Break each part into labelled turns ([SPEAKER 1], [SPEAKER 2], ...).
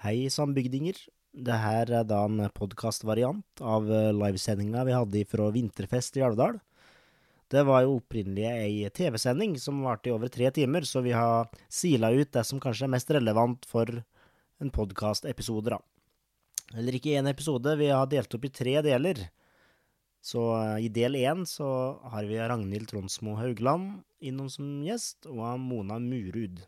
[SPEAKER 1] Hei, sambygdinger. Det her er da en podkastvariant av eh, livesendinga vi hadde fra Vinterfest i Alvdal. Det var jo opprinnelig ei TV-sending som varte i over tre timer, så vi har sila ut det som kanskje er mest relevant for en podkastepisode, da. Eller ikke én episode, vi har delt opp i tre deler. Så eh, i del én så har vi Ragnhild Tronsmo Haugland innom som gjest, og Mona Murud.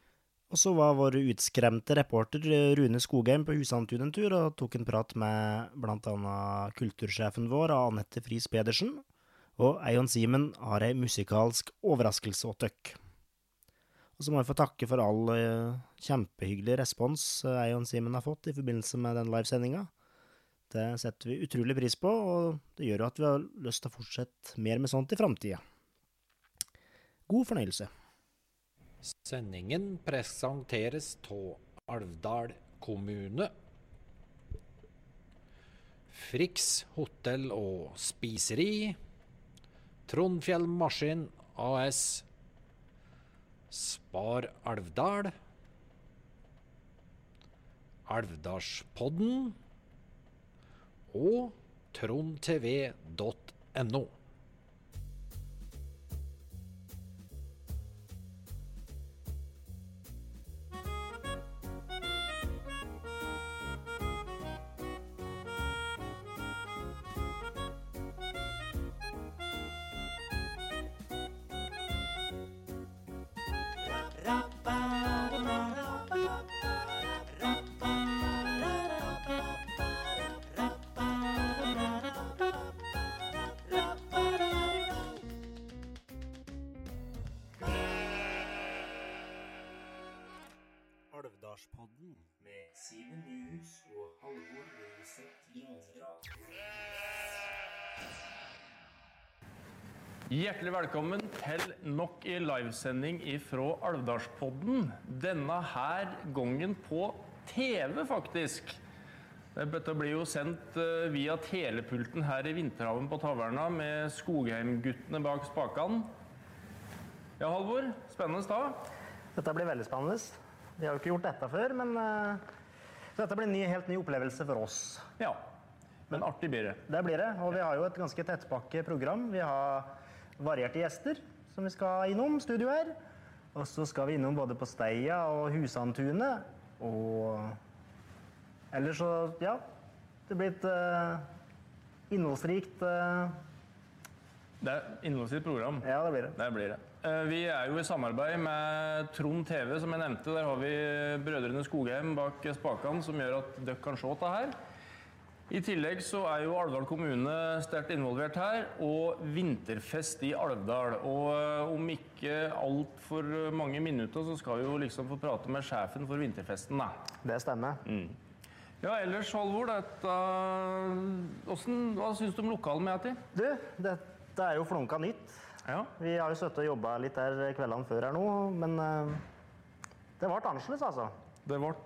[SPEAKER 1] Og så var vår utskremte reporter eh, Rune Skogheim på Husantun en tur og tok en prat med annet kultursjefen vår, Anette Friis Pedersen, og Eion Simen har ei musikalsk overraskelse å tøkk. Og så må jeg få takke for all uh, kjempehyggelig respons uh, Eion Simen har fått i forbindelse med den livesendinga. Det setter vi utrolig pris på, og det gjør jo at vi har lyst til å fortsette mer med sånt i framtida. God fornøyelse.
[SPEAKER 2] Sendingen presenteres av Alvdal kommune. Frix hotell og spiseri. Trondfjell Maskin AS. Spar Alvdal. Alvdalspodden. Og trondtv.no.
[SPEAKER 3] Hjertelig velkommen til nok en livesending fra Alvdalspodden. Denne her gangen på TV, faktisk. Dette blir jo sendt eh, via telepulten her i Vinterhaven på Taverna med Skogheim-guttene bak spakene. Ja, Halvor. Spennende da.
[SPEAKER 1] Dette blir veldig spennende. Vi har jo ikke gjort dette før, men eh, så dette blir en ny, helt ny opplevelse for oss.
[SPEAKER 3] Ja. Men artig blir det.
[SPEAKER 1] Det blir det, og vi har jo et ganske tettpakket program. Vi har varierte gjester som vi skal innom, studio her. Og så skal vi innom både på Steia og Husantunet. Og ellers så, ja. Det blir et uh, innholdsrikt uh...
[SPEAKER 3] Det er innholdsrikt program.
[SPEAKER 1] Ja, det blir det.
[SPEAKER 3] Det blir det. Uh, Vi er jo i samarbeid med Trond TV, som jeg nevnte. Der har vi brødrene Skogheim bak spakene, som gjør at dere kan se dette her. I tillegg så er jo Alvdal kommune sterkt involvert her, og vinterfest i Alvdal. Og eh, om ikke altfor mange minutter så skal vi jo liksom få prate med sjefen for vinterfesten, da.
[SPEAKER 1] Det stemmer.
[SPEAKER 3] Ja, ellers, Halvor, dette Hvordan, Hva syns du om lokalet med til?
[SPEAKER 1] Du, dette er jo flunka nytt.
[SPEAKER 3] Ja.
[SPEAKER 1] Vi har jo sittet og jobba litt der kveldene før her nå, men eh, det ble annerledes, altså.
[SPEAKER 3] Det ble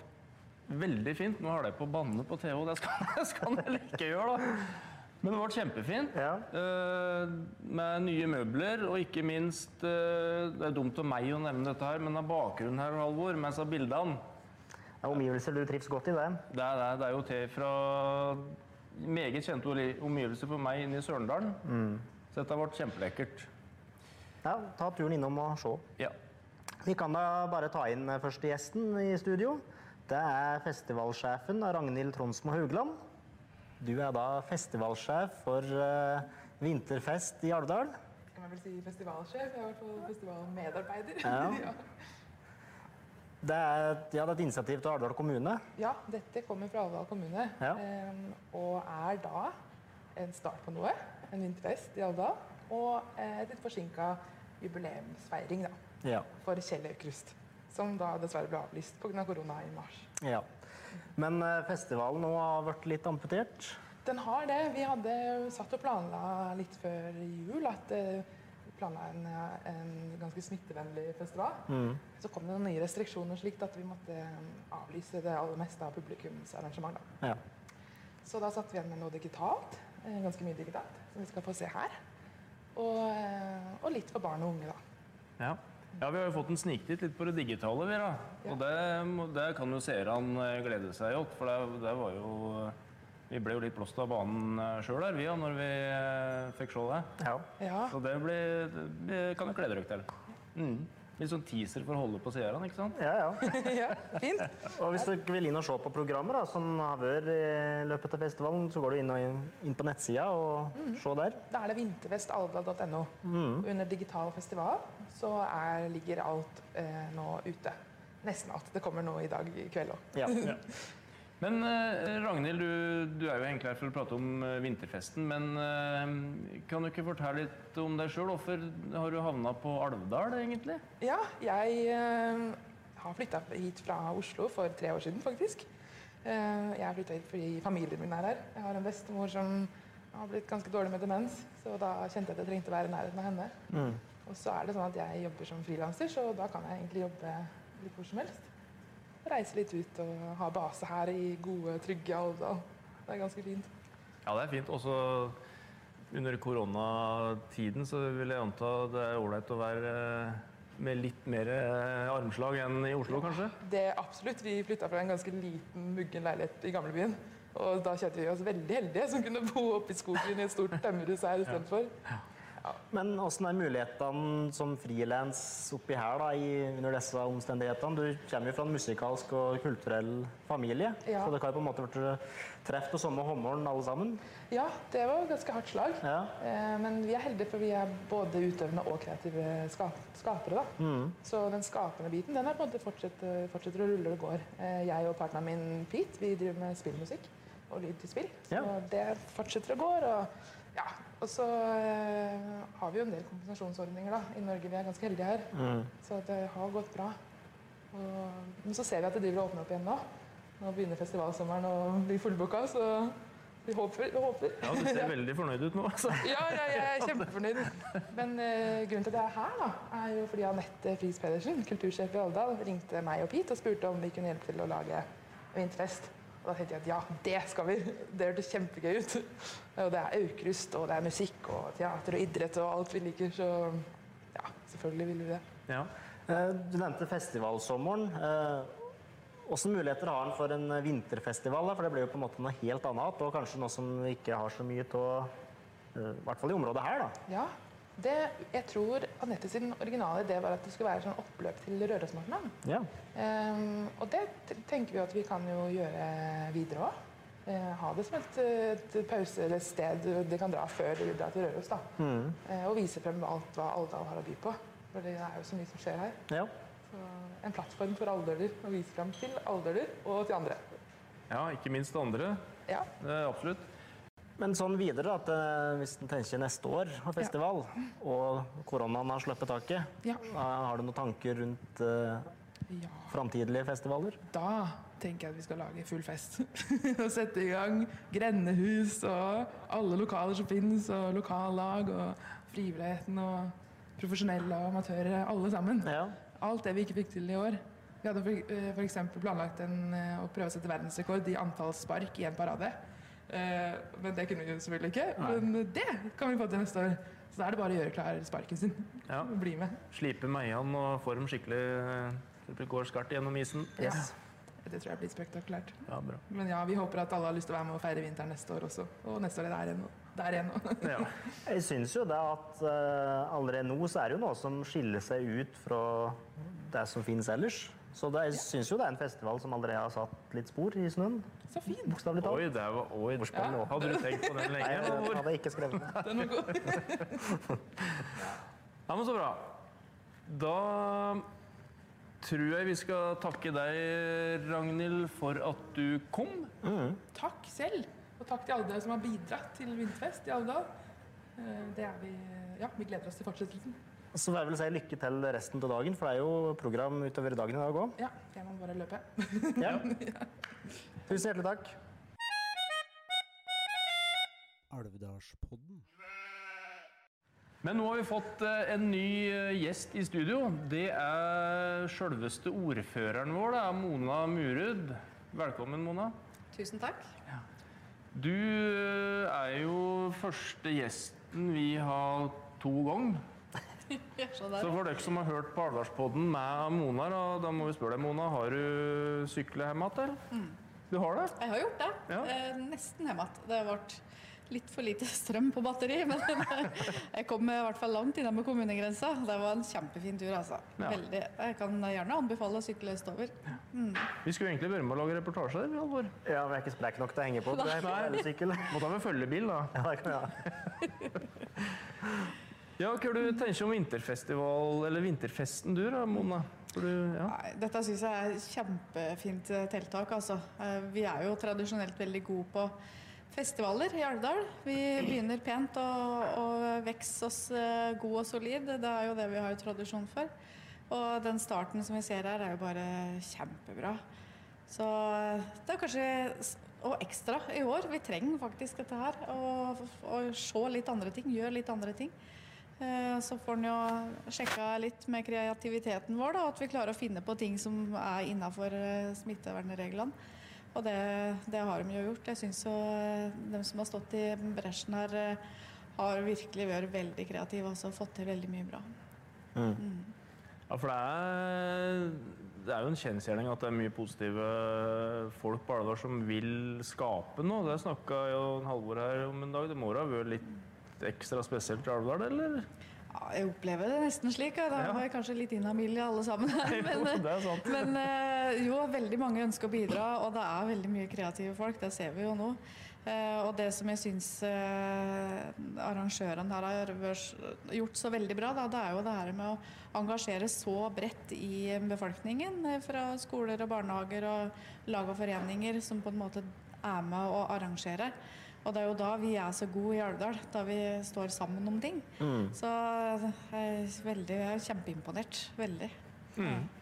[SPEAKER 3] veldig fint. Nå har det på banne på TV, det skal, det skal de ikke gjøre, da. Men det ble kjempefint.
[SPEAKER 1] Ja.
[SPEAKER 3] Uh, med nye møbler, og ikke minst uh, Det er dumt av meg å nevne dette her, men av bakgrunnen her, Halvor, med disse bildene
[SPEAKER 1] Det er omgivelser du trives godt i, det.
[SPEAKER 3] Det er, det det er jo til fra meget kjente omgivelser for meg inne i Sørendalen. Så dette ble kjempelekkert.
[SPEAKER 1] Ja, ta turen innom og se.
[SPEAKER 3] Ja.
[SPEAKER 1] Vi kan da bare ta inn eh, første gjesten i studio. Det er festivalsjefen Ragnhild Tronsmo Haugland. Du er da festivalsjef for uh, Vinterfest i Alvdal.
[SPEAKER 4] kan man vel si festivalsjef. Jeg er i hvert fall festivalmedarbeider.
[SPEAKER 1] Ja. Det er, ja, det er et initiativ til Alvdal kommune.
[SPEAKER 4] ja, dette kommer fra Alvdal kommune.
[SPEAKER 1] Ja.
[SPEAKER 4] Um, og er da en start på noe. En vinterfest i Alvdal. Og eh, et litt forsinka jubileumsfeiring da,
[SPEAKER 1] Ja.
[SPEAKER 4] for Kjell Aukrust. Som da dessverre ble avlyst pga. Av korona i mars.
[SPEAKER 1] ja. Men eh, festivalen nå har vært litt amputert.
[SPEAKER 4] Den har det. Vi hadde satt og planla litt før jul at eh, planla en, en ganske smittevennlig festival. Så kom det noen nye restriksjoner slik at vi måtte eh, avlyse det aller meste av publikumsarrangement. Da.
[SPEAKER 1] Ja.
[SPEAKER 4] Så da satte vi igjen med noe digitalt. Ganske mye digitalt, som vi skal få se her. Og, og litt for barn og unge, da.
[SPEAKER 3] ja. Ja, Vi har jo fått en sniktitt litt på det digitale, vi da. Og det, det kan jo seerne eh, glede seg til, for det, det var jo Vi ble jo litt blåst av banen sjøl her, vi, da, når vi eh, fikk se det.
[SPEAKER 1] Ja.
[SPEAKER 4] Ja,
[SPEAKER 3] Så det, blir, det kan jo glede dere til. Mm. Litt sånn teaser for å holde på seerne, ikke sant?
[SPEAKER 1] ja, ja.
[SPEAKER 4] ja fint.
[SPEAKER 1] Og hvis dere vil inn og se på programmer da, som har vært i løpet av festivalen, så går du inn, og, inn på nettsida og se der.
[SPEAKER 4] Da er det vinterfestalvdal.no. Under digital festival så er, ligger alt eh, nå ute. Nesten alt. Det kommer nå i dag i kveld òg.
[SPEAKER 1] Ja.
[SPEAKER 3] Men eh, Ragnhild, du, du er jo egentlig her for å prate om eh, vinterfesten. Men eh, kan du ikke fortelle litt om deg sjøl? Hvorfor har du havna på Alvdal, egentlig?
[SPEAKER 4] Ja, jeg har flytta hit fra Oslo for tre år siden, faktisk. Eh, jeg har flytta hit fordi familien min er her. Jeg har en bestemor som har blitt ganske dårlig med demens, så da kjente jeg at jeg trengte å være i nærheten av henne. Og så er det sånn at jeg jobber som frilanser, så da kan jeg egentlig jobbe litt hvor som helst. Reise litt ut og ha base her i gode, trygge Alvdal. Det er ganske fint.
[SPEAKER 3] Ja, det er fint. Også under koronatiden så vil jeg anta det er ålreit å være eh, med litt mer eh, armslag enn i Oslo, kanskje?
[SPEAKER 4] Det er absolutt. Vi flytta fra en ganske liten, muggen leilighet i gamlebyen. Og da kjente vi oss veldig heldige som kunne bo oppe i skogen i et stort tømmerhus her istedenfor.
[SPEAKER 1] Men åssen er mulighetene som frilans oppi her da, i, under disse omstendighetene? Du kommer jo fra en musikalsk og kulturell familie,
[SPEAKER 4] Ja.
[SPEAKER 1] så dere har på en måte blitt truffet på samme hammeren alle sammen.
[SPEAKER 4] Ja, det var ganske hardt slag.
[SPEAKER 1] Ja.
[SPEAKER 4] Eh, Men vi er heldige, for vi er både utøvende og kreative skap skapere. Da. Så den skapende biten den er på en måte fortsetter, fortsetter å rulle og går. Eh, Jeg og partneren min Pete vi driver med spillmusikk og lyd til spill. Så
[SPEAKER 1] Ja.
[SPEAKER 4] det fortsetter å gå. Og, ja. Og så eh, har vi jo en del kompensasjonsordninger da, i Norge. Vi er ganske heldige her. Så det har gått bra. Og, men så ser vi at det driver og åpner opp igjen nå. Nå begynner festivalsommeren å bli fullbooka, så vi håper. Vi håper.
[SPEAKER 3] Ja, du ser veldig fornøyd ut nå. Altså.
[SPEAKER 4] Ja, ja, jeg er kjempefornøyd. Men uh, grunnen til at jeg er her, da, er jo fordi Anette Friis Pedersen, kultursjef i Aldal, ringte meg opp hit og spurte om vi kunne hjelpe til å lage vinterfest. Og da tenkte jeg at ja, det skal vi. Det hørtes kjempegøy ut. Og det er aukrust, og det er musikk og teater og idrett og alt vi liker, så ja, selvfølgelig vil vi det.
[SPEAKER 3] Ja.
[SPEAKER 1] Eh, Du nevnte festivalsommeren. Hvilke muligheter har en for en vinterfestival? For det blir jo på en måte noe helt annet, og kanskje noe som vi ikke har så mye av, eh, i hvert fall i området her. da.
[SPEAKER 4] Ja, det, jeg tror Anette sin originale idé var at det skulle være sånn oppløp til Rørosmartnan.
[SPEAKER 1] Ja.
[SPEAKER 4] Um, og det tenker vi at vi kan jo gjøre videre òg. ha det som et, et pause eller et sted de kan dra før de drar til Røros. da. Eh, og vise frem alt hva Alvdal har å by på. For det er jo så mye som skjer her.
[SPEAKER 1] ja.
[SPEAKER 4] Så en plattform for alvdøler å vise frem til alvdøler og til andre.
[SPEAKER 3] ja, ikke minst andre.
[SPEAKER 4] Ja.
[SPEAKER 3] Er absolutt.
[SPEAKER 1] Men sånn videre, at eh, hvis en tenker neste år og festival, og koronaen har sluppet taket,
[SPEAKER 4] Ja.
[SPEAKER 1] har du noen tanker rundt uh,
[SPEAKER 4] ja.
[SPEAKER 1] framtidige festivaler?
[SPEAKER 4] Da tenker jeg at vi skal lage full fest. og sette i gang grendehus og alle lokaler som finnes, og lokallag og frivilligheten og profesjonelle og amatører, alle sammen.
[SPEAKER 1] Ja.
[SPEAKER 4] Alt det vi ikke fikk til i år. Vi hadde for, eh, planlagt en, å prøve å sette verdensrekord i antall spark i en parade. Eh, men det kunne vi jo selvfølgelig ikke. Men det kan vi få til neste år. Så da er det bare å gjøre klar sparken sin.
[SPEAKER 3] Ja.
[SPEAKER 4] Bli med.
[SPEAKER 3] Slipe meiene og få dem skikkelig eh, det går skarpt gjennom isen.
[SPEAKER 1] Yes.
[SPEAKER 4] Ja. Det tror jeg blir spektakulært.
[SPEAKER 3] Ja, bra.
[SPEAKER 4] Men ja, vi håper at alle har lyst til å være med og feire vinteren neste år også. Og neste år er. Og der igjen. og-
[SPEAKER 3] Ja.
[SPEAKER 1] Jeg syns jo det at uh, allerede nå så er det jo noe som skiller seg ut fra det som finnes ellers. Så det, jeg syns jo det er en festival som allerede har satt litt spor i snøen.
[SPEAKER 4] Så fin!
[SPEAKER 1] Bokstavelig talt.
[SPEAKER 3] Oi, det var oi.
[SPEAKER 1] ja.
[SPEAKER 3] Hadde du tenkt på den
[SPEAKER 1] Nei,
[SPEAKER 3] lenge?
[SPEAKER 1] jeg
[SPEAKER 3] eller hadde
[SPEAKER 1] hadde ikke skrevet det.
[SPEAKER 4] God.
[SPEAKER 3] Ja, men så bra. Da tror jeg vi skal takke deg, Ragnhild, for at du kom.
[SPEAKER 4] Takk selv. Og takk til alle dere som har bidratt til vinterfest i Alvdal. Eh, Det er vi Ja, vi gleder oss til fortsettelsen.
[SPEAKER 1] Så får jeg vel si lykke til resten av dagen, for det er jo program utover dagen i dag òg.
[SPEAKER 4] Ja, jeg må bare løpe.
[SPEAKER 1] Ja. Tusen hjertelig takk. Alvdalspodden.
[SPEAKER 3] Men nå har vi fått eh, en ny eh, gjest i studio. Det er sjølveste ordføreren vår, det er Mona Murud. Velkommen, Mona.
[SPEAKER 5] Tusen takk.
[SPEAKER 3] Du eh, er jo første gjesten vi har to ganger.
[SPEAKER 5] Så
[SPEAKER 3] Så for dere som har hørt på Alvdalspodden med Mona, da, da må vi spørre deg, Mona, har du sykkel hjem igjen, eller? Du har det?
[SPEAKER 5] Jeg har gjort det.
[SPEAKER 3] Ja.
[SPEAKER 5] Eh, nesten hjem igjen. Det ble litt for lite strøm på batteri, men jeg kom i hvert fall langt innom kommunegrensa. Det var en kjempefin tur, altså.
[SPEAKER 3] Ja.
[SPEAKER 5] Veldig. Jeg kan gjerne anbefale å sykle østover.
[SPEAKER 3] Vi skulle egentlig være med å lage reportasje der, Halvor.
[SPEAKER 1] Ja, vi er ikke sprek nok til å henge på.
[SPEAKER 3] Nei.
[SPEAKER 1] Nei.
[SPEAKER 3] Må ta med følgebil, da.
[SPEAKER 1] Ja, det kan vi ha.
[SPEAKER 3] Ja, hva du tenker om vinterfestival, eller vinterfesten du da, Mona? Du, ja.
[SPEAKER 5] Nei, dette syns jeg er et kjempefint eh, tiltak. Altså. Eh, Vi er jo tradisjonelt veldig gode på festivaler i Alvdal. Vi begynner pent og, og vokser oss eh, god og solid. Det er jo det vi har tradisjon for. Og den starten som vi ser her, er jo bare kjempebra. Så det er kanskje og ekstra i år. Vi trenger faktisk dette her. Og se litt andre ting, gjøre litt andre ting. Eh, Så får en jo sjekka litt med kreativiteten vår, da, at vi klarer å finne på ting som er innafor smittevernreglene. Og det, det har de jo gjort. Jeg syns jo eh, de som har stått i bresjen her, eh, har virkelig vært veldig kreative og fått til veldig mye bra.
[SPEAKER 3] Ja, for det er, det er jo en kjensgjerning at det er mye positive folk på Alvdal som vil skape noe. Det snakka jo Halvor her om en dag. Det må da ha vært litt ekstra spesielt i Alvdal, eller?
[SPEAKER 5] Ja, jeg opplever det nesten slik. Da
[SPEAKER 3] Ja.
[SPEAKER 5] var jeg kanskje litt inhabil alle sammen. Men,
[SPEAKER 3] det sant.
[SPEAKER 5] men eh, jo, veldig mange ønsker å bidra, og det er veldig mye kreative folk. Det ser vi jo nå. Eh, Og det som jeg syns eh, arrangørene her har gjort så veldig bra, da, det er jo det her med å engasjere så bredt i befolkningen. Fra skoler og barnehager og lag og foreninger som på en måte er med å arrangere. Og det er jo da vi er så gode i Alvdal, da vi står sammen om ting. Så jeg er, veldig, jeg er kjempeimponert. Veldig.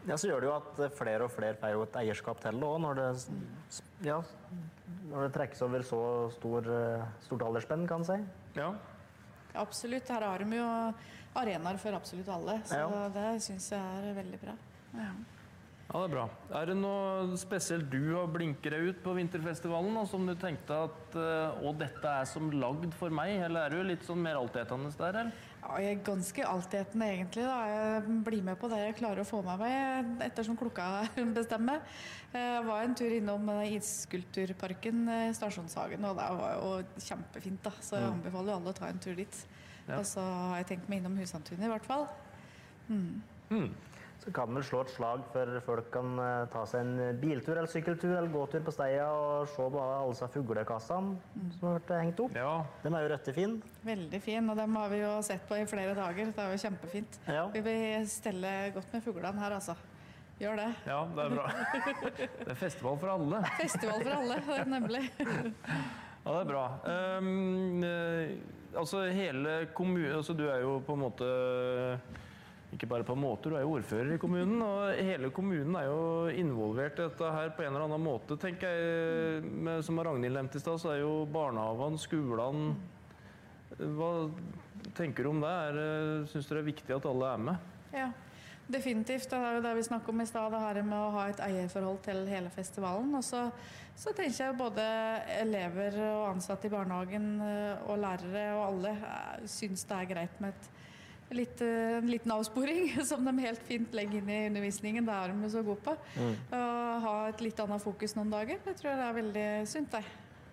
[SPEAKER 1] Ja, så gjør det jo at flere og flere får jo et eierskap til det òg, når det, ja, når det trekkes over så stor, eh, stort aldersspenn, kan en si.
[SPEAKER 3] Ja.
[SPEAKER 5] Absolutt. Her har de jo arenaer for absolutt alle, så
[SPEAKER 1] Ja.
[SPEAKER 5] det syns jeg er veldig bra. Ja.
[SPEAKER 3] Ja, det er bra. Er det noe spesielt du har blinket deg ut på vinterfestivalen, og som du tenkte at eh, Å, dette er som lagd for meg, eller er du litt sånn mer altetende der, eller?
[SPEAKER 5] Ja, jeg er ganske altetende egentlig. da. Jeg blir med på det jeg klarer å få med meg ettersom klokka bestemmer. Jeg var en tur innom eh, Isskulpturparken i Stasjonshagen, og det var jo kjempefint. da. Så jeg anbefaler alle å ta en tur dit.
[SPEAKER 3] Ja.
[SPEAKER 5] Og så har jeg tenkt meg innom Husantunet i hvert fall.
[SPEAKER 1] Så kan vel slå et slag for folk kan eh, ta seg en biltur eller sykkeltur eller gåtur på steia og se på alle disse fuglekassene som har vært hengt opp.
[SPEAKER 3] Ja.
[SPEAKER 1] De er jo røttefine.
[SPEAKER 5] Veldig fin, og dem har vi jo sett på i flere dager. Det er jo kjempefint.
[SPEAKER 1] Ja.
[SPEAKER 5] Vi vil stelle godt med fuglene her, altså. Gjør det.
[SPEAKER 3] ja, det er bra. Det er festival for alle.
[SPEAKER 5] Festival for alle, nemlig.
[SPEAKER 3] Ja, det er bra. Ehm, eh, altså hele kommunen altså Du er jo på en måte ikke bare på en måte, du er jo ordfører i kommunen. Og hele kommunen er jo involvert i dette her på en eller annen måte, tenker jeg. Med, som Ragnhild nevnte i stad, så er jo barnehagene, skolene Hva tenker du om det? Er, Syns du det er viktig at alle er med?
[SPEAKER 5] Ja, definitivt. Det er jo det vi snakket om i stad, det her med å ha et eierforhold til hele festivalen. Og så, så tenker jeg både elever og ansatte i barnehagen eh, og lærere og alle eh, syns det er greit med et litt, eh, en liten avsporing, som de helt fint legger inn i undervisningen. Det er de så gode på. Å ha et litt annet fokus noen dager, det tror jeg det er veldig sunt. Det.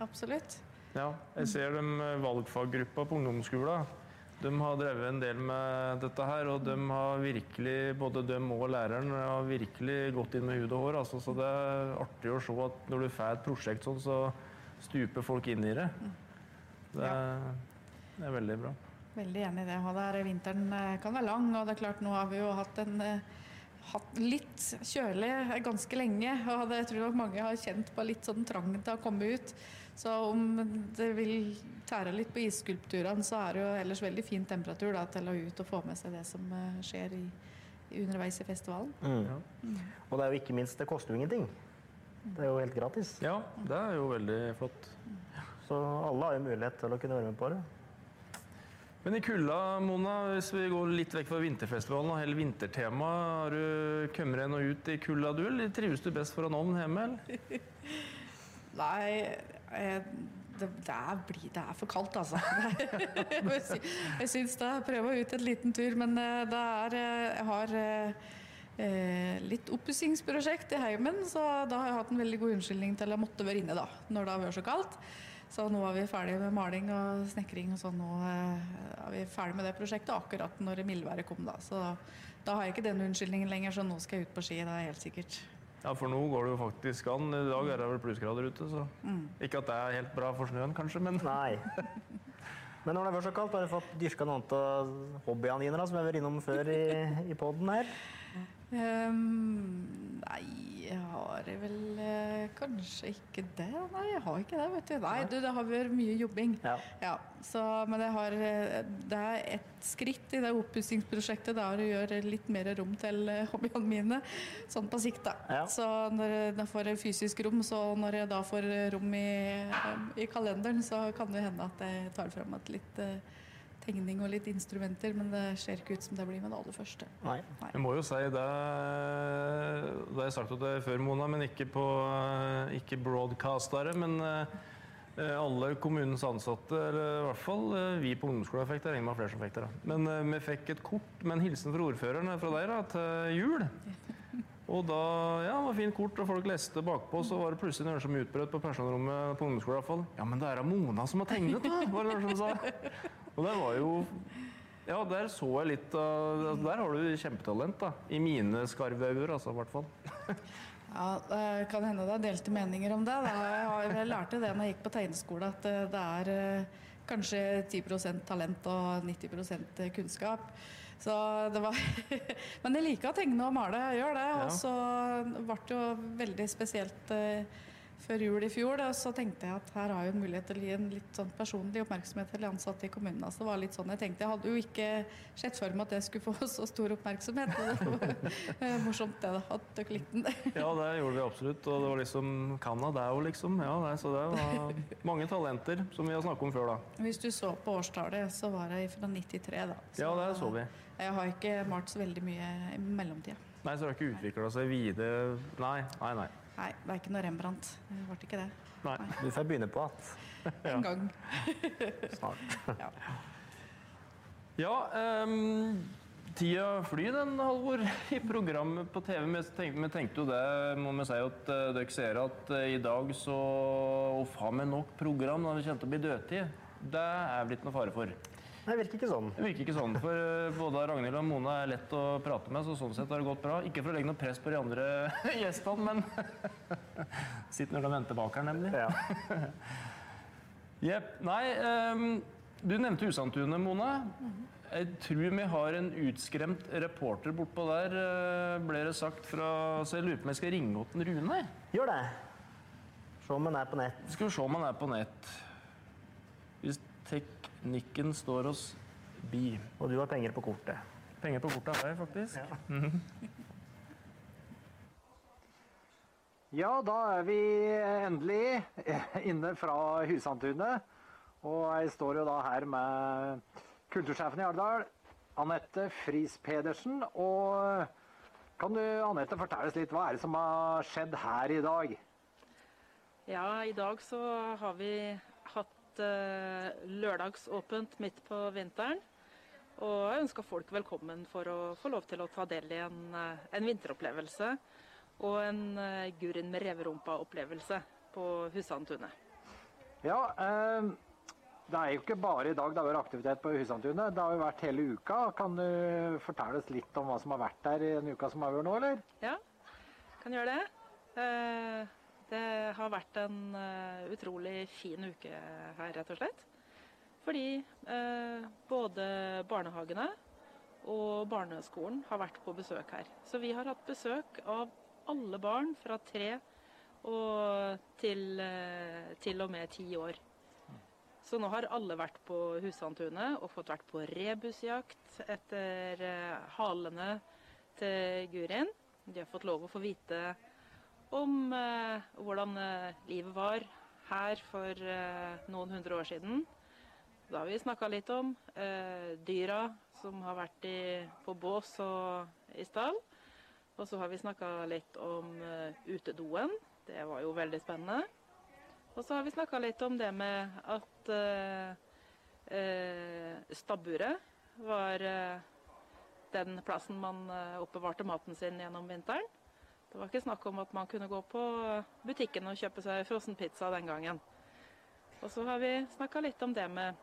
[SPEAKER 5] Absolutt.
[SPEAKER 3] Ja, jeg ser de valgfaggruppa på ungdomsskolen. De har drevet en del med dette her, og de har virkelig, både de og læreren har virkelig gått inn med hud og hår. Altså, så det er artig å se at når du får et prosjekt sånn, så stuper folk inn i det. Det er, det er veldig bra.
[SPEAKER 5] Veldig enig i det. Og der vinteren eh, kan være lang, og det er klart nå har vi jo hatt en eh, hatt litt kjølig ganske lenge, og det, jeg tror nok mange har kjent på litt sånn trang til å komme ut. Så om det vil tære litt på isskulpturene, så er det jo ellers veldig fin temperatur da, til å ut og få med seg det som eh, skjer i, underveis i festivalen.
[SPEAKER 1] Og det er jo ikke minst, det koster jo ingenting. Det er jo helt gratis.
[SPEAKER 3] Ja, det er jo veldig flott.
[SPEAKER 1] Så alle har jo mulighet til å kunne være med på det.
[SPEAKER 3] Men i kulda, Mona, hvis vi går litt vekk fra vinterfestivalen og hele vintertemaet, har du kommet deg noe ut i kulda, du, eller trives du best foran ovnen hjemme, eller?
[SPEAKER 5] Nei, jeg det, det, er, det er for kaldt, altså. jeg syns det. Prøve ut en liten tur, men eh, det er eh, Jeg har eh, litt oppussingsprosjekt i heimen, så da har jeg hatt en veldig god unnskyldning til å måtte være inne da, når det har vært så kaldt. Så nå er vi ferdige med maling og snekring, og så nå eh, er vi ferdig med det prosjektet akkurat når mildværet kom, da. Så da har jeg ikke den unnskyldningen lenger, så nå skal jeg ut på ski, det er helt sikkert.
[SPEAKER 3] Ja, for nå går det jo faktisk an. I dag er det vel plussgrader ute, så Ikke at det er helt bra for snøen, kanskje, men
[SPEAKER 1] Nei. Men når det var så kaldt, har du fått dyrka noen av hobbyene dine som jeg har vært innom før i, i poden her?
[SPEAKER 5] Ehm, nei, jeg har vel eh, kanskje ikke det. Nei, jeg har ikke det, vet du. Nei, du, det har vært mye jobbing.
[SPEAKER 1] Ja.
[SPEAKER 5] så, men jeg har, eh, det er et skritt i det oppussingsprosjektet. Det er å gjøre litt mer rom til eh, hobbyene mine, sånn på sikt. da.
[SPEAKER 1] Ja.
[SPEAKER 5] Så når jeg får fysisk rom, så når jeg da får rom i, i kalenderen, så kan det hende at jeg tar frem et litt eh, tegning og litt instrumenter, men det ser ikke ut som det blir med det aller første.
[SPEAKER 1] Nei.
[SPEAKER 3] jeg må jo si det Det har jeg sagt til deg før, Mona, men ikke på ikke broadcastere. Men eh, alle kommunens ansatte, eller i hvert fall eh, vi på ungdomsskolen fikk det. Jeg regner med flere som fikk det. da. Men eh, vi fikk et kort med en hilsen fra ordføreren fra deg da, til jul. Og da, ja, det var fint kort, og folk leste bakpå, så var det plutselig noen som utbrøt på personrommet på ungdomsskolen i hvert fall. Ja, men det er da Mona som har tegnet, da, var det noen som sa. Og det var jo Ja, der så jeg litt av altså, Der har du kjempetalent, da. I mine skarve øyne, altså, i hvert fall.
[SPEAKER 5] Ja, Det kan hende det er delte meninger om det. Jeg, lærte det når jeg gikk på tegneskole, at eh, det er eh, kanskje 10% talent og 90% kunnskap. Så det var Men jeg liker å tegne og male, jeg gjør det. Og så ble det jo veldig spesielt eh, før jul i fjor. Da, så tenkte jeg at her har jeg en mulighet til å gi en litt sånn personlig oppmerksomhet til ansatte i kommunen. Altså, det var litt sånn jeg tenkte. Jeg hadde jo ikke sett for meg at jeg skulle få så stor oppmerksomhet. Og det var eh, morsomt det, da, at dere likte den.
[SPEAKER 3] Ja, det gjorde vi absolutt. Og det var liksom Canada òg, liksom. Ja, nei, så det var mange talenter, som vi har snakket om før, da.
[SPEAKER 5] Hvis du så på årstallet, så var jeg fra 93, da.
[SPEAKER 3] Ja, det så vi.
[SPEAKER 5] Jeg har ikke malt så veldig mye i mellomtida.
[SPEAKER 3] Nei, så det har ikke utvikla seg videre Nei, nei, nei.
[SPEAKER 5] Nei, det er ikke noe Rembrandt. Det ble ikke det.
[SPEAKER 3] nei.
[SPEAKER 1] vi får begynne på igjen
[SPEAKER 5] En gang.
[SPEAKER 1] snart.
[SPEAKER 5] Ja.
[SPEAKER 3] Ja, um, tida flyr den, Halvor, i programmet på TV. Vi tenkte, vi tenkte jo det, må vi si, at uh, dere ser at uh, i dag så Uff, har vi nok program når vi kommer til å bli dødtid? Det er blitt noe fare for.
[SPEAKER 1] Nei, virker ikke sånn.
[SPEAKER 3] Det virker ikke sånn, for eh, både Ragnhild og Mona er lett å prate med, så sånn sett har det gått bra. Ikke for å legge noe press på de andre gjestene, men Sitter når de venter bak her, nemlig.
[SPEAKER 1] Ja.
[SPEAKER 3] Jepp. Nei, um, du nevnte Husandtunet, Mona. Jeg tror vi har en utskremt reporter bortpå der, eh, ble det sagt fra Så jeg lurer på om jeg skal ringe den Rune.
[SPEAKER 1] Gjør det. Se om han er på nett.
[SPEAKER 3] Skal vi se om han er på nett. Hvis teknikken står oss bi.
[SPEAKER 1] Og du har penger på kortet.
[SPEAKER 3] Penger på kortet har jeg faktisk.
[SPEAKER 1] Ja.
[SPEAKER 6] Ja, da er vi endelig inne fra Husandtunet. Og jeg står jo da her med kultursjefen i Alvdal, Anette Friis Pedersen. Og kan du, Anette, fortelle oss litt, hva er det som har skjedd her i dag?
[SPEAKER 7] Ja, i dag så har vi hatt eh, lørdagsåpent midt på vinteren. Og jeg ønsker folk velkommen for å få lov til å ta del i en, eh, en vinteropplevelse. Og en uh, Gurin med reverumpa-opplevelse på Husandtunet.
[SPEAKER 6] Ja, eh, det er jo ikke bare i dag det har vært aktivitet på Husandtunet. Det har jo vært hele uka. Kan du fortelle oss litt om hva som har vært der i den uka som har vært nå, eller?
[SPEAKER 7] Ja, kan gjøre det. Eh, det har vært en eh, utrolig fin uke her, rett og slett. Fordi eh, både barnehagene og barneskolen har vært på besøk her. Så vi har hatt besøk av alle barn fra tre og til, eh, til og med ti år. Så nå har alle vært på Husandtunet og fått vært på rebusjakt etter eh, halene til Gurin. De har fått lov å få vite om eh, hvordan eh, livet var her for eh, noen hundre år siden. Da har vi snakka litt om eh, dyra som har vært i, på bås og i stall. Og så har vi snakka litt om eh, utedoen. Det var jo veldig spennende. Og så har vi snakka litt om det med at eh, stabburet var den plassen man oppbevarte maten sin gjennom vinteren. Det var ikke snakk om at man kunne gå på butikken og kjøpe seg frossenpizza den gangen. Og så har vi snakka litt om det med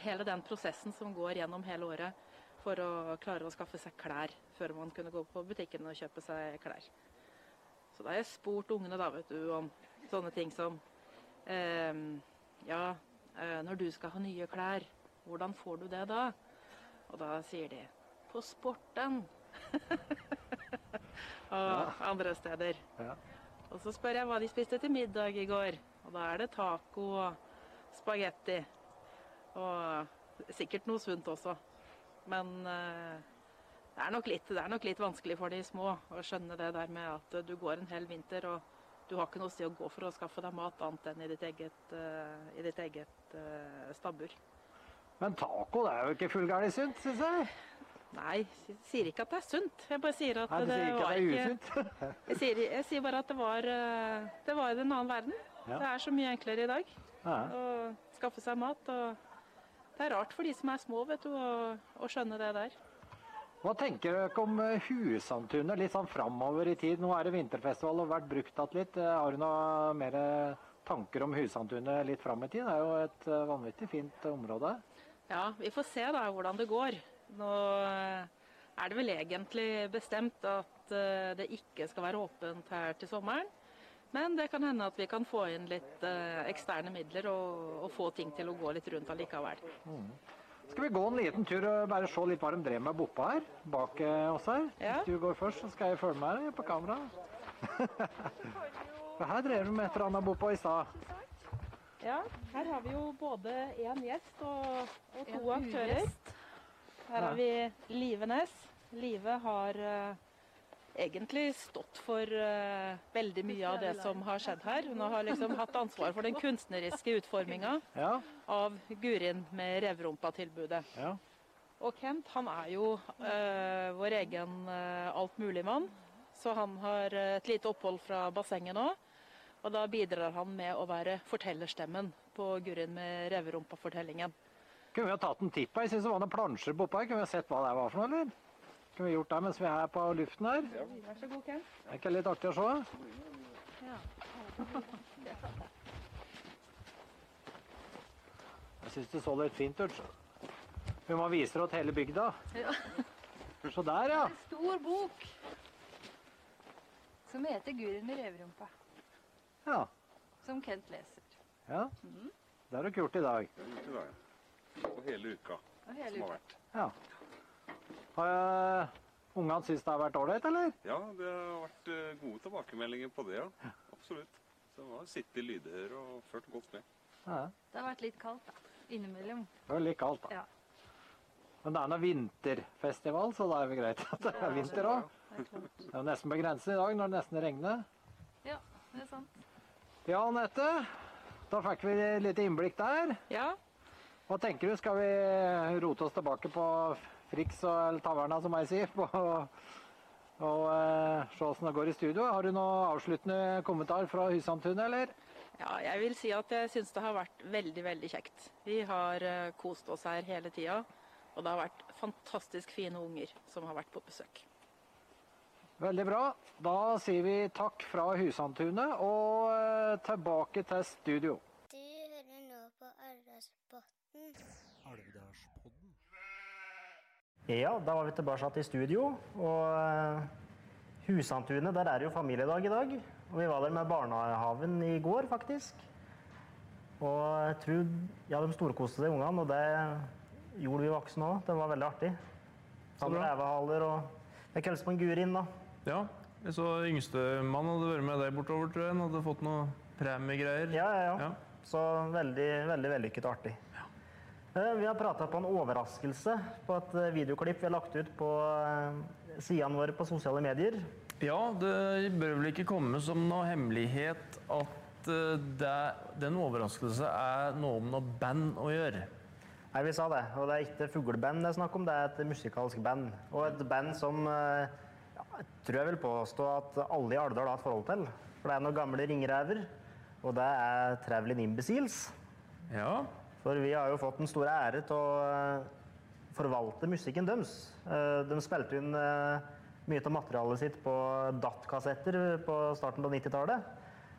[SPEAKER 7] hele den prosessen som går gjennom hele året for å klare å skaffe seg klær før man kunne gå på butikken og kjøpe seg klær. Så da har jeg spurt ungene da, vet du, om sånne ting som eh, Ja, når du skal ha nye klær, hvordan får du det da? Og da sier de på sporten. og andre steder.
[SPEAKER 6] Ja.
[SPEAKER 7] Og så spør jeg hva de spiste til middag i går. Og da er det taco og spagetti. Og sikkert noe sunt også. Men eh, det, er nok litt, det er nok litt vanskelig for de små å skjønne det der med at du går en hel vinter og du har ikke noe sted å gå for å skaffe deg mat annet enn i ditt eget, eh, i ditt eget eh, stabbur.
[SPEAKER 6] Men taco det er jo ikke fullgærent sunt, syns jeg.
[SPEAKER 7] Nei, jeg sier ikke at det er sunt. Jeg bare sier at
[SPEAKER 6] Nei,
[SPEAKER 7] det var ikke jeg sier, jeg sier bare at det var, eh, det var en annen verden.
[SPEAKER 6] Ja.
[SPEAKER 7] Det er så mye enklere i dag
[SPEAKER 6] Ja.
[SPEAKER 7] å skaffe seg mat. Og det er rart for de som er små, vet du, å, å skjønne det der.
[SPEAKER 6] Hva tenker dere om eh, Husandtunet litt sånn framover i tid? Nå er det vinterfestival og vært brukt igjen litt. Eh, Har du noe mer tanker om Husandtunet litt fram i tid? Det er jo et vanvittig fint område.
[SPEAKER 7] Ja, vi får se da hvordan det går. Nå eh, er det vel egentlig bestemt at eh, det ikke skal være åpent her til sommeren. Men det kan hende at vi kan få inn litt eh, eksterne midler og, og få ting til å gå litt rundt allikevel.
[SPEAKER 6] Skal vi gå en liten tur og bare se litt hva de drev med bortpå her? Bak oss her.
[SPEAKER 7] Ja.
[SPEAKER 6] Hvis du går først, så skal jeg følge med deg på kamera. For her drev de med et eller annet bortpå i stad.
[SPEAKER 7] Ja, her har vi jo både én gjest og, og to aktører. Her har vi Live Næss. Live har uh, egentlig stått for uh, veldig mye av det som har skjedd her. Hun har liksom hatt ansvar for den kunstneriske utforminga
[SPEAKER 6] Ja,
[SPEAKER 7] av Gurin med Revrumpa-tilbudet.
[SPEAKER 6] ja.
[SPEAKER 7] Og Kent han er jo uh, vår egen uh, altmuligmann, så han har et lite opphold fra bassenget nå. Og da bidrar han med å være fortellerstemmen på Gurin med Revrumpa-fortellingen.
[SPEAKER 6] Kunne vi ha tatt en titt på? Jeg synes det var noen plansjer bortpå her. Kunne vi ha sett hva det var for noe, eller? Kunne vi gjort det mens vi er på luften her?
[SPEAKER 7] Vær så god, Kent.
[SPEAKER 6] Er ikke det litt artig å se? Jeg syns det så litt fint ut. Vi må vise oss til hele bygda. Ja. Se der, ja.
[SPEAKER 8] En stor bok som heter 'Guren med reverumpa',
[SPEAKER 6] Ja.
[SPEAKER 8] som Kent leser.
[SPEAKER 6] ja. Det har dere gjort i dag.
[SPEAKER 9] Det i dag. Og hele uka
[SPEAKER 8] Og hele
[SPEAKER 9] som har vært.
[SPEAKER 6] Ja. Har uh, ungene syntes det har vært ålreit, eller?
[SPEAKER 9] Ja, det har vært eh, gode tilbakemeldinger på det, ja. Absolutt. Så det var sittet i lydhør og ført godt med.
[SPEAKER 6] Ja.
[SPEAKER 8] Det har vært litt kaldt, da. Innimellom.
[SPEAKER 6] Det var litt kaldt, da.
[SPEAKER 8] Ja.
[SPEAKER 6] Men det er nå vinterfestival, så da er det greit at det er vinter òg.
[SPEAKER 8] Det er klart.
[SPEAKER 6] Det er jo nesten på grensen i dag når det nesten regner.
[SPEAKER 8] Ja, det er sant.
[SPEAKER 6] Ja, Anette. Da fikk vi litt innblikk der.
[SPEAKER 7] Ja,
[SPEAKER 6] Hva tenker du? Skal vi rote oss tilbake på Frix og Taverna, som jeg sier, på, og eh, se åssen det går i studio? Har du noen avsluttende kommentar fra Husandtunet, eller?
[SPEAKER 7] ja jeg vil si at jeg syns det har vært veldig, veldig kjekt. Vi har eh, kost oss her hele tida. Og det har vært fantastisk fine unger som har vært på besøk.
[SPEAKER 6] Veldig bra. Da sier vi takk fra Husandtunet og eh, tilbake til studio.
[SPEAKER 10] Du hører nå på Arendalsbotn.
[SPEAKER 1] Alvdalspodden. Ja, da var vi tilbake i studio. Og Husantunet, der er det jo familiedag i dag. Og vi var der med barnehaven i går, faktisk. Og jeg tror ja, de storkoste seg, ungene, og det gjorde vi voksne òg. Det var veldig artig. Hadde revehaler og Jeg hilste på en Gurin, da.
[SPEAKER 3] Ja, jeg så yngstemann hadde vært med deg bortover, tror jeg. Han hadde fått noe premiegreier.
[SPEAKER 1] Ja, ja, ja.
[SPEAKER 3] Ja.
[SPEAKER 1] Så veldig, veldig vellykket og artig. Eh, Vi har prata på en overraskelse på et eh, videoklipp vi har lagt ut på eh, sidene våre på sosiale medier.
[SPEAKER 3] Ja, det bør vel ikke komme som noe hemmelighet at det, den overraskelse er noe om noe band å gjøre.
[SPEAKER 1] Nei, vi sa det. Og det er ikke fugleband det er snakk om, det er et musikalsk band. Og et band som ja, jeg tror jeg vil påstå at alle i Alvdal har et forhold til. For det er noen gamle ringrever. Og det er Traveling Imbeciles.
[SPEAKER 3] Ja.
[SPEAKER 1] For vi har jo fått den store ære til å eh, forvalte musikken deres. Eh, De spilte inn eh, mye av materialet sitt på DAT-kassetter på starten av 90-tallet.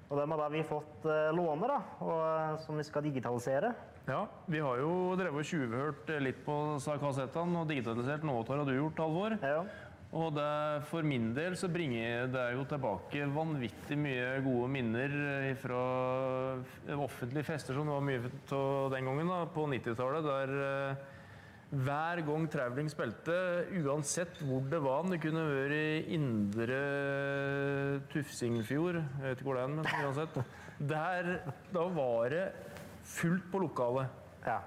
[SPEAKER 1] Og dem har da vi fått låne, da, og, som vi skal digitalisere.
[SPEAKER 3] Ja, vi har jo drevet og tjuvhørt litt på kassettene og digitalisert noe av det har du gjort, Halvor.
[SPEAKER 1] Ja.
[SPEAKER 3] Og det, for min del så bringer det jo tilbake vanvittig mye gode minner fra offentlige fester som det var mye av den gangen da, på 90-tallet, der eh, hver gang Traveling spilte, uansett hvor det var, det kunne vært i Indre Tufsingfjord, jeg vet ikke hvor det er, men uansett, der, da var det fullt på lokalet.
[SPEAKER 1] Ja.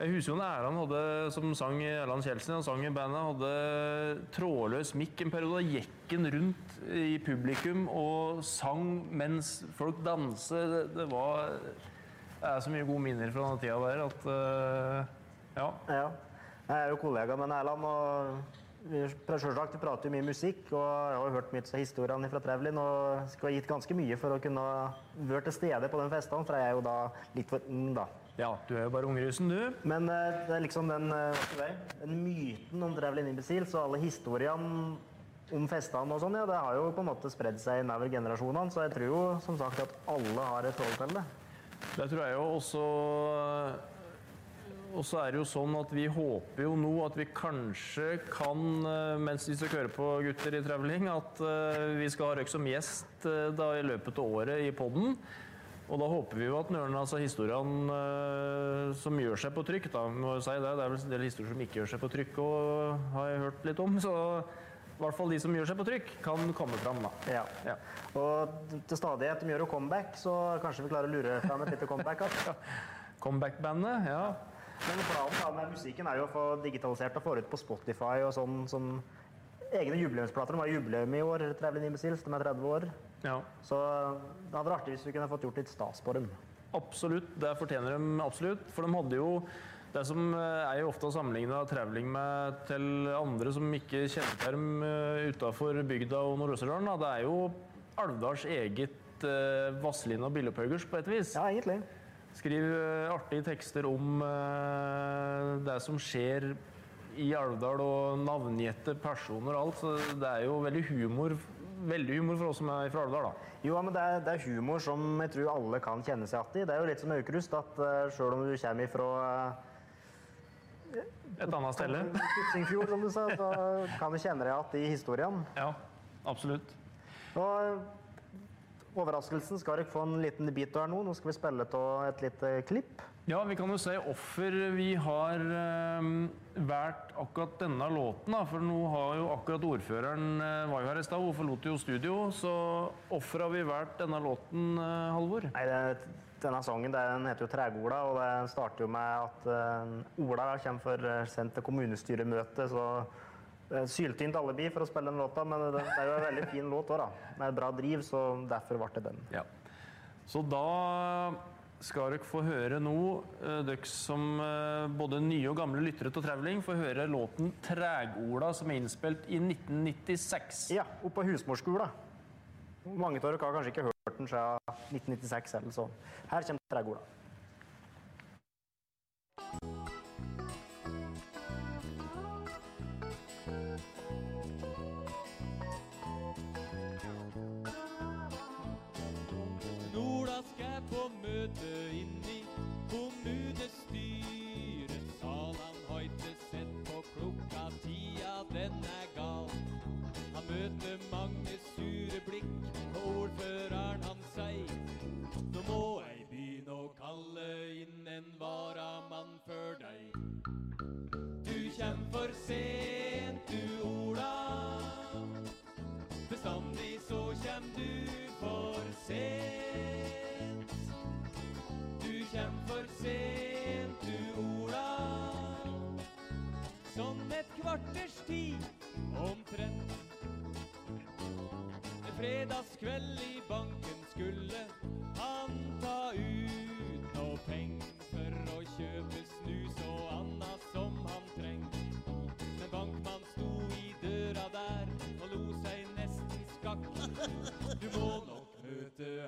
[SPEAKER 3] Jeg husker jo når Erland hadde, som sang Erland Kjeldsen, han sang i bandet, hadde trådløs mikk en periode. Da gikk han rundt i publikum og sang mens folk danset. Det, det var Det er så mye gode minner fra den tida der at uh, Ja.
[SPEAKER 1] ja. Jeg er jo kollega med Erland, og vi, selvsagt, prater jo mye musikk. Og jeg har jo hørt mye av historiene fra Trevlin og skal ha gitt ganske mye for å kunne være til stede på den festen, for jeg er jo da litt for ung, da.
[SPEAKER 3] Ja, du er jo bare ungrusen, du.
[SPEAKER 1] Men eh, det er liksom den, eh, den myten om Drevlin Imbeciles og alle historiene om festene og sånn, ja, det har jo på en måte spredd seg innover generasjonene, så jeg tror jo som sagt at alle har et forhold til det.
[SPEAKER 3] Det tror jeg jo også Og så er det jo sånn at vi håper jo nå at vi kanskje kan, eh, mens vi skal høre på gutter i traveling, at eh, vi skal ha Røyk som gjest eh, da i løpet av året i podden. Og da håper vi jo at noen altså, historiene eh, som gjør seg på trykk, da, må jeg si det, det er vel en del historier som ikke gjør seg på trykk, og har jeg hørt litt om, så i hvert fall de som gjør seg på trykk, kan komme fram. da.
[SPEAKER 1] Ja.
[SPEAKER 3] Ja.
[SPEAKER 1] Og til stadighet de gjør jo comeback, så kanskje vi klarer å lure fram et lite comeback. Altså.
[SPEAKER 3] Comeback-bandet, ja.
[SPEAKER 1] Men planen da med musikken er jo å få digitalisert og få ut på Spotify og sånn som egne jubileumsplater. De har jubileum i år, 39 Missiles, de er 30 år.
[SPEAKER 3] Ja.
[SPEAKER 1] Så det hadde vært artig hvis vi kunne fått gjort litt stas på dem.
[SPEAKER 3] Absolutt, det fortjener de absolutt. For de hadde jo det som eh, er jo ofte å sammenligne traveling med til andre som ikke kjenner til dem utafor bygda og Nord-Østerdalen, det er jo Alvdals eget eh, Vazelina Billopphøggers på et vis.
[SPEAKER 1] Ja, egentlig.
[SPEAKER 3] Skriver eh, artige tekster om eh, det som skjer i Alvdal, og navngitte personer og alt. Så det er jo veldig humor, veldig humor for oss som er fra Alvdal, da.
[SPEAKER 1] Jo, men det er, det er humor som jeg tror alle kan kjenne seg igjen i. Det er jo litt som Aukrust, at uh, sjøl om du kommer ifra
[SPEAKER 3] Et annet sted.
[SPEAKER 1] uh, Kutsingfjord, som du sa, så kan du kjenne deg igjen i historien.
[SPEAKER 3] Ja, absolutt.
[SPEAKER 1] Og overraskelsen skal dere få en liten bit av her nå. Nå skal vi spille av et lite klipp.
[SPEAKER 3] Ja, vi kan jo si offer. vi har eh, valgt akkurat denne låten. Da. For nå har jo akkurat ordføreren eh, var jo her i stad, hun forlot jo studio. Så offer har vi valgt denne låten, eh, Halvor?
[SPEAKER 1] Nei, det, denne sangen den heter jo 'Tregola', og det starter jo med at eh, Ola kommer for uh, sendt til kommunestyremøte, så uh, syltynt alibi for å spille den låta, men det, det er jo en veldig fin låt òg, da. Med bra driv, så derfor ble det den.
[SPEAKER 3] Ja. Så da skal dere få høre nå, eh, dere som eh, både nye og gamle lyttere til Traveling, få høre låten 'Trægola', som er innspilt i 1996.
[SPEAKER 1] Ja, oppå husmorskolen. Mange av dere har kanskje ikke hørt den siden 1996 eller så. Her kommer Trægola.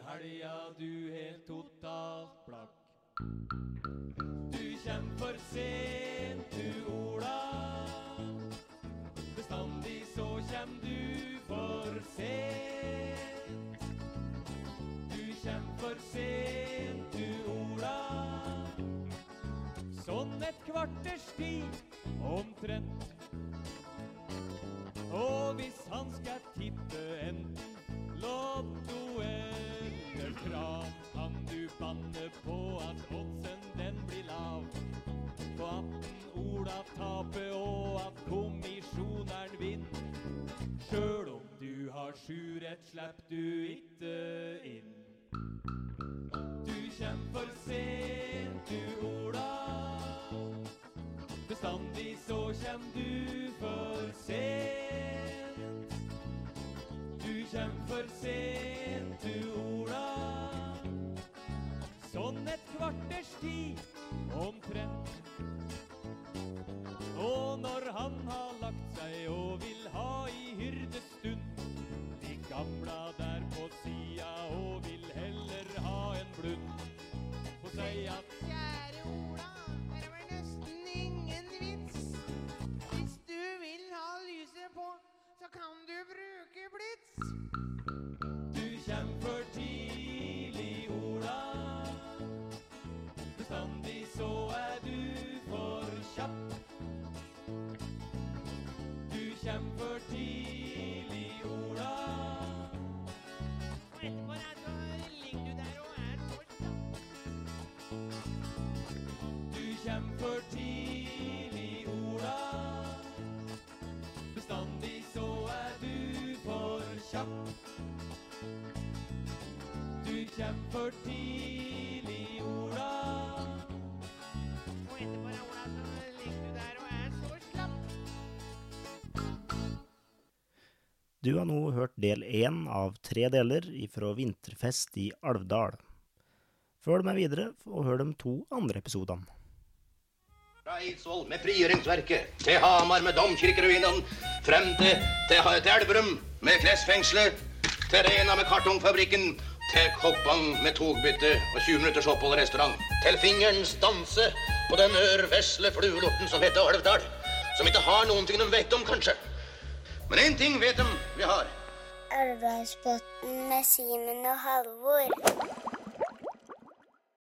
[SPEAKER 11] Helga du helt totalt blakk. Du kjem for sent, du Ola. Bestandig så kjem du for sent. Du kjem for sent, du Ola. Sånn et kvarters tid omtrent. Banne på at oddsen den blir lav. På at Ola taper og at kommisjoneren vinner. Sjøl om du har sju rett, slipper du ikke inn. Du kjem for sent, du Ola. Bestandig så kjem du for sent. Du kjem for sent, du Ola. Kvarters tid omtrent. Og når han har lagt seg og vil ha i hyrdestund, de gamla der på sida og vil heller ha en blund. Og si at
[SPEAKER 12] Kjære Ola, her var nesten ingen vits. Hvis du vil ha lyset på, så kan du bruke blits.
[SPEAKER 11] Kjem for tidlig, Ola. Bestandig så er du for kjapp. Du kjem for tidlig, Ola.
[SPEAKER 12] Og etterpå
[SPEAKER 11] Ola, så
[SPEAKER 12] ligger du der og er så slapp.
[SPEAKER 1] Du har nå hørt del én av tre deler ifra Vinterfest i Alvdal. Følg med videre og hør de to andre episodene.
[SPEAKER 13] Fra Eidsvoll med frigjøringsverket, til Hamar med domkirkeruinene, frem til, til, til Elverum med klesfengselet, til Rena med kartongfabrikken, til Koppang med togbytte og 20 minutters opphold i restaurant, til fingerens danse på den ørvesle fluelorten som heter Alvdal, som ikke har noen ting de vet om, kanskje. Men én ting vet de vi har.
[SPEAKER 10] Elvdalsbotn med Simen og Halvor.